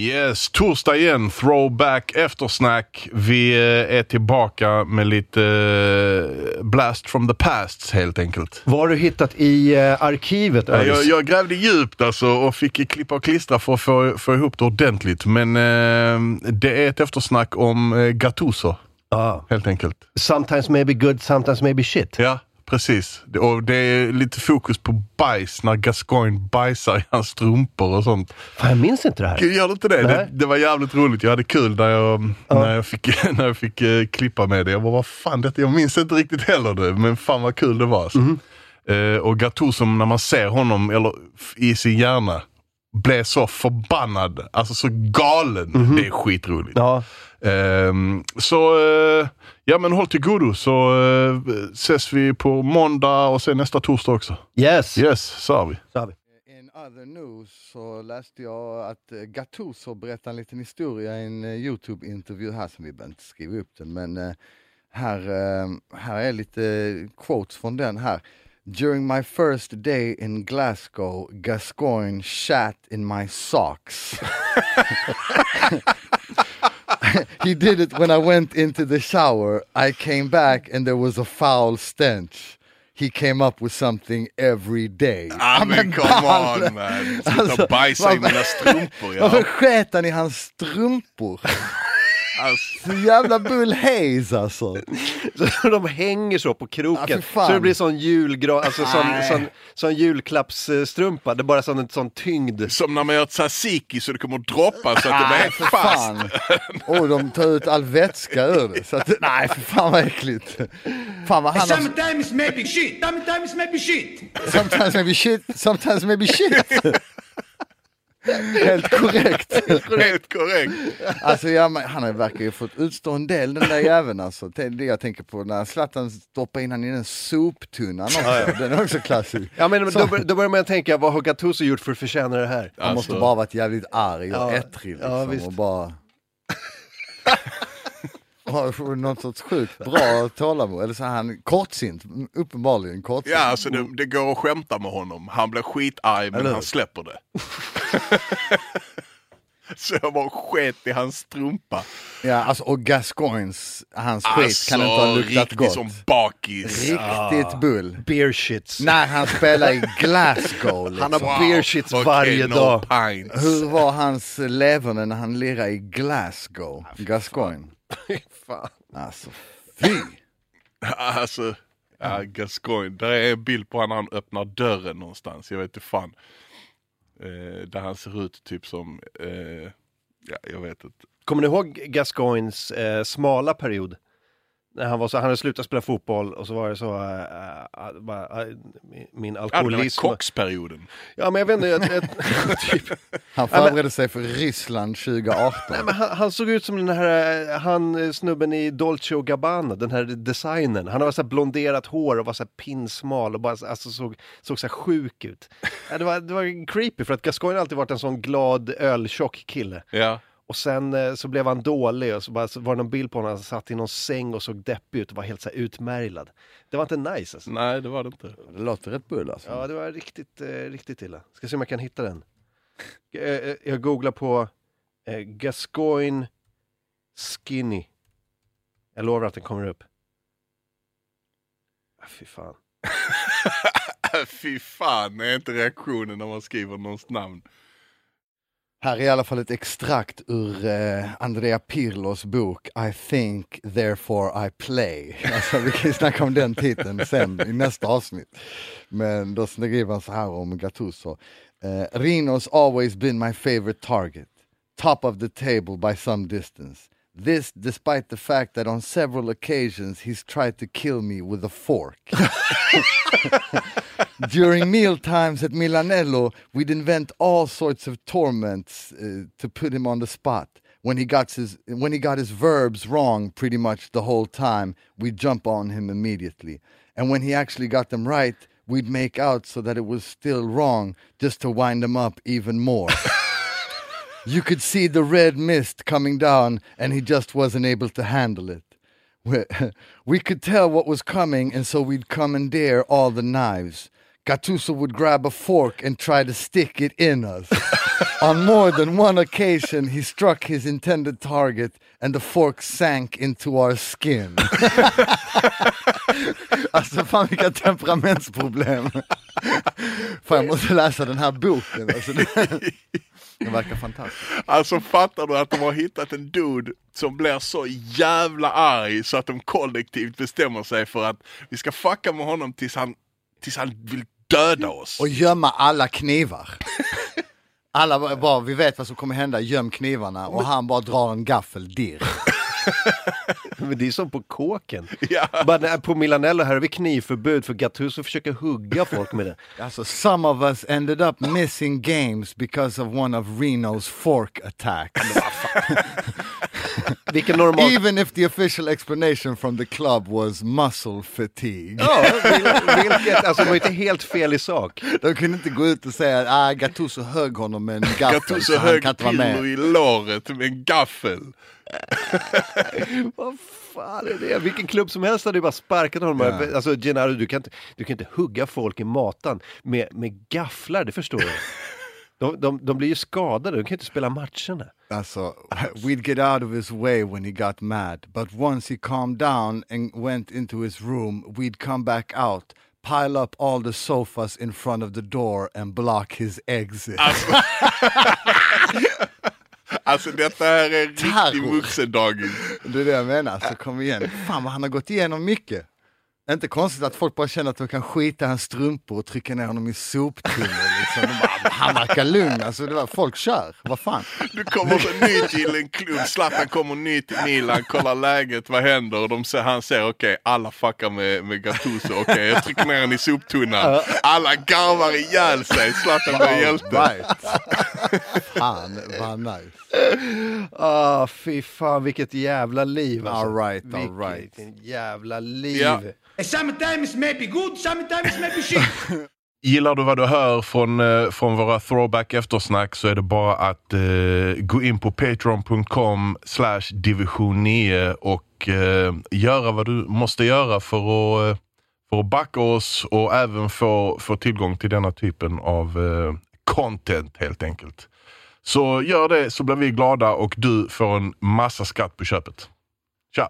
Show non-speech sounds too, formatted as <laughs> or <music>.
Yes, torsdag igen, throwback eftersnack. Vi eh, är tillbaka med lite eh, blast from the past helt enkelt. Vad har du hittat i eh, arkivet Ja? Jag, jag grävde djupt alltså och fick klippa och klistra för att få, få ihop det ordentligt. Men eh, det är ett eftersnack om Gattuso, Ah. helt enkelt. Sometimes maybe good, sometimes maybe shit. Ja, precis. Och det är lite fokus på bajs när Gascoigne bajsar i hans strumpor och sånt. Fan, jag minns inte det här. Gör du inte det? det? Det var jävligt roligt. Jag hade kul när jag, när jag fick, <laughs> när jag fick eh, klippa med det. Jag bara, vad fan, detta, jag minns inte riktigt heller det, men fan vad kul det var. Alltså. Mhm. Eh, och Gattuso, när man ser honom eller, i sin hjärna, blev så förbannad, alltså så galen. Det är skitroligt. Ja. Ehm, så eh, ja men håll till godo så uh, ses vi på måndag och sen nästa torsdag också. Yes. Yes, så har vi. Så har vi. In other news så läste jag att eh, Gattuso berättade en liten historia i en Youtube-intervju här som vi behöver inte skriva upp den men eh, här, här är lite quotes från den här. During my first day in Glasgow, Gascoigne shat in my socks. <laughs> he did it when I went into the shower. I came back and there was a foul stench. He came up with something every day. Ah, men come on man. Sitta Alltså, bajsa i mina strumpor. Varför Ja. sket han i hans strumpor? Alltså, Så jävla Bull Hayes alltså. Så de hänger så på Ja, kroken. fan. så det blir sån julgra, alltså sån, sån, sån julklappsstrumpa. Det är bara sån, en sån tyngd. som när man gör tzatziki så det kommer att droppa så att det blir Nej helt för fast. fan. Och de tar ut all vätska ur det. Så att, nej för fan vad äckligt. Fan vad han har... Sometimes maybe shit, sometimes maybe shit. Sometimes maybe shit, sometimes maybe shit. <laughs> Helt korrekt. Helt korrekt. Alltså ja, han har- verkar ju fått utstå en del den där jäveln alltså. Det jag tänker på när Zlatan stoppar in han i den soptunnan också. Den är också klassisk. Ja, men då, då börjar man tänka, vad har Gattuso gjort för att förtjäna det här? Han måste Alltså. bara varit jävligt arg och Ja, ettrig liksom. ja, visst. och bara... <laughs> något sorts sjukt bra tålamod, eller så är han kortsint, uppenbarligen kortsint. Ja, alltså det, det går att skämta med honom. Han blir skitarg men Eller han släpper det. <laughs> så jag bara sket i hans strumpa. Ja, alltså, och Gascoignes, hans skit kan inte ha luktat Alltså, riktigt gott. som bakis. Riktigt bull. Beer shits. När han spelar i <laughs> Glasgow liksom. Han har beer shits okej, varje no dag. pints. Hur var hans leverne när han lirade i Glasgow? Gascoigne. <laughs> Fan. Alltså, fy! Alltså, ja, Gascoigne. Där är en bild på honom när han öppnar dörren någonstans. Jag vet inte fan. Eh, där han ser ut typ som, eh, ja jag vet inte. Kommer ni ihåg Gascoins eh, smala period? När han, var så, han hade slutat spela fotboll och så var det så, äh, äh, bara, äh, min- min Ja, alkoholism. kocksperioden. Ja men jag vet inte, jag, jag, typ. <laughs> Han förberedde sig för Ryssland 2018. Nej, men han, han såg ut som den här, han snubben i Dolce och Gabbana, den här designen. Han har så här blonderat hår och var så här pinsmal och bara så- alltså, såg, såg så här sjuk ut. Det, var, det var creepy för att Gascoigne har alltid varit en sån glad öltjock kille. Ja. Och sen eh, så blev han dålig och så, bara, så var det någon bild på honom, han satt i någon säng och såg deppig ut och var helt så här utmärglad. Det var inte nice alltså. Nej det var det inte. Det låter rätt bull alltså. Ja, det var riktigt, eh, riktigt illa. Ska se om jag kan hitta den. Eh, eh, Jag googlar på eh, Gascoigne Skinny. Jag lovar att den kommer upp. Ah, fy fan. <laughs> Fy fan är inte reaktionen när man skriver någons namn. Här är i alla fall ett extrakt ur eh, Andrea Pirlos bok I think, therefore I play. <laughs> Alltså, vi kan ju snacka om den titeln sen i nästa avsnitt. Men då skriver han så här om Gattuso. Eh, Rino's always been my favorite target. Top of the table by some distance. This despite the fact that on several occasions he's tried to kill me with a fork. <laughs> <laughs> During meal times at Milanello, we'd invent all sorts of torments uh, to put him on the spot. When he got his when he got his verbs wrong pretty much the whole time, we'd jump on him immediately. And when he actually got them right, we'd make out so that it was still wrong just to wind him up even more. <laughs> you could see the red mist coming down and he just wasn't able to handle it. We, <laughs> we could tell what was coming, and so we'd commandeer all the knives. Gattuso would grab a fork and try to stick it in us. <laughs> On more than one occasion he struck his intended target and the fork sank into our skin. <laughs> alltså fan vilka temperamentsproblem. <laughs> fan jag måste läsa den här boken. Alltså, den, den verkar fantastisk. Alltså fattar du att de har hittat en dude som blir så jävla arg så att de kollektivt bestämmer sig för att vi ska fucka med honom tills han, tills han vill döda oss. Och gömma alla knivar. Alla bara- bara, vi vet vad som kommer hända, göm knivarna och han bara drar en gaffel dirr. <laughs> Men det är som på kåken. Ja. Bara, på Milanello här har vi knivförbud för Gattuso försöker hugga folk med det. <laughs> Alltså, some of us ended up missing games because of one of Reno's fork attacks. <laughs> <laughs> Vilken normal... Even if the official explanation from the club was muscle fatigue. Ja, vil- vilket, alltså det var inte helt fel i sak. De kunde inte gå ut och säga att ah, Gattuso högg honom med en gaffel Gattuso högg. Pirlo i låret med en gaffel. <laughs> Vad fan är det? Vilken klubb som helst hade ju bara sparkat honom. Ja. Alltså Gennaro, du kan, inte, du kan inte hugga folk i matan med, med gafflar, det förstår du. De, de, de blir ju skadade, de kan inte spela matcherna. Alltså, we'd get out of his way when he got mad, but once he calmed down and went into his room, we'd come back out, pile up all the sofas in front of the door and block his exit. Alltså <laughs> detta här är riktig vuxendagis. Det är det jag menar, så kom igen. Fan vad han har gått igenom mycket. Inte konstigt att folk bara känner att de kan skita i hans strumpor och trycka ner honom i soptunnor. Liksom. Bara, han verkar lugn, alltså, det var, folk kör, vad fan. Du kommer ny till en klubb, Zlatan kommer ny till Milan, kollar läget, vad händer? Och de ser, han säger okej, alla fuckar med, med Gattuso, okej jag trycker ner den i soptunnan. Alla garvar ihjäl sig, Zlatan blir hjälte. Right. Fan vad nice. Ah, fy fan vilket jävla liv alltså. All right, all Vilket right. jävla liv. Ja. Sometimes maybe good, sometimes maybe shit. Gillar du vad du hör från, eh, från våra throwback eftersnack så är det bara att eh, gå in på patreon.com slash division 9 och eh, göra vad du måste göra för att, eh, för att backa oss och även få, få tillgång till denna typen av eh, content helt enkelt. Så gör det så blir vi glada och du får en massa skatt på köpet. Tja!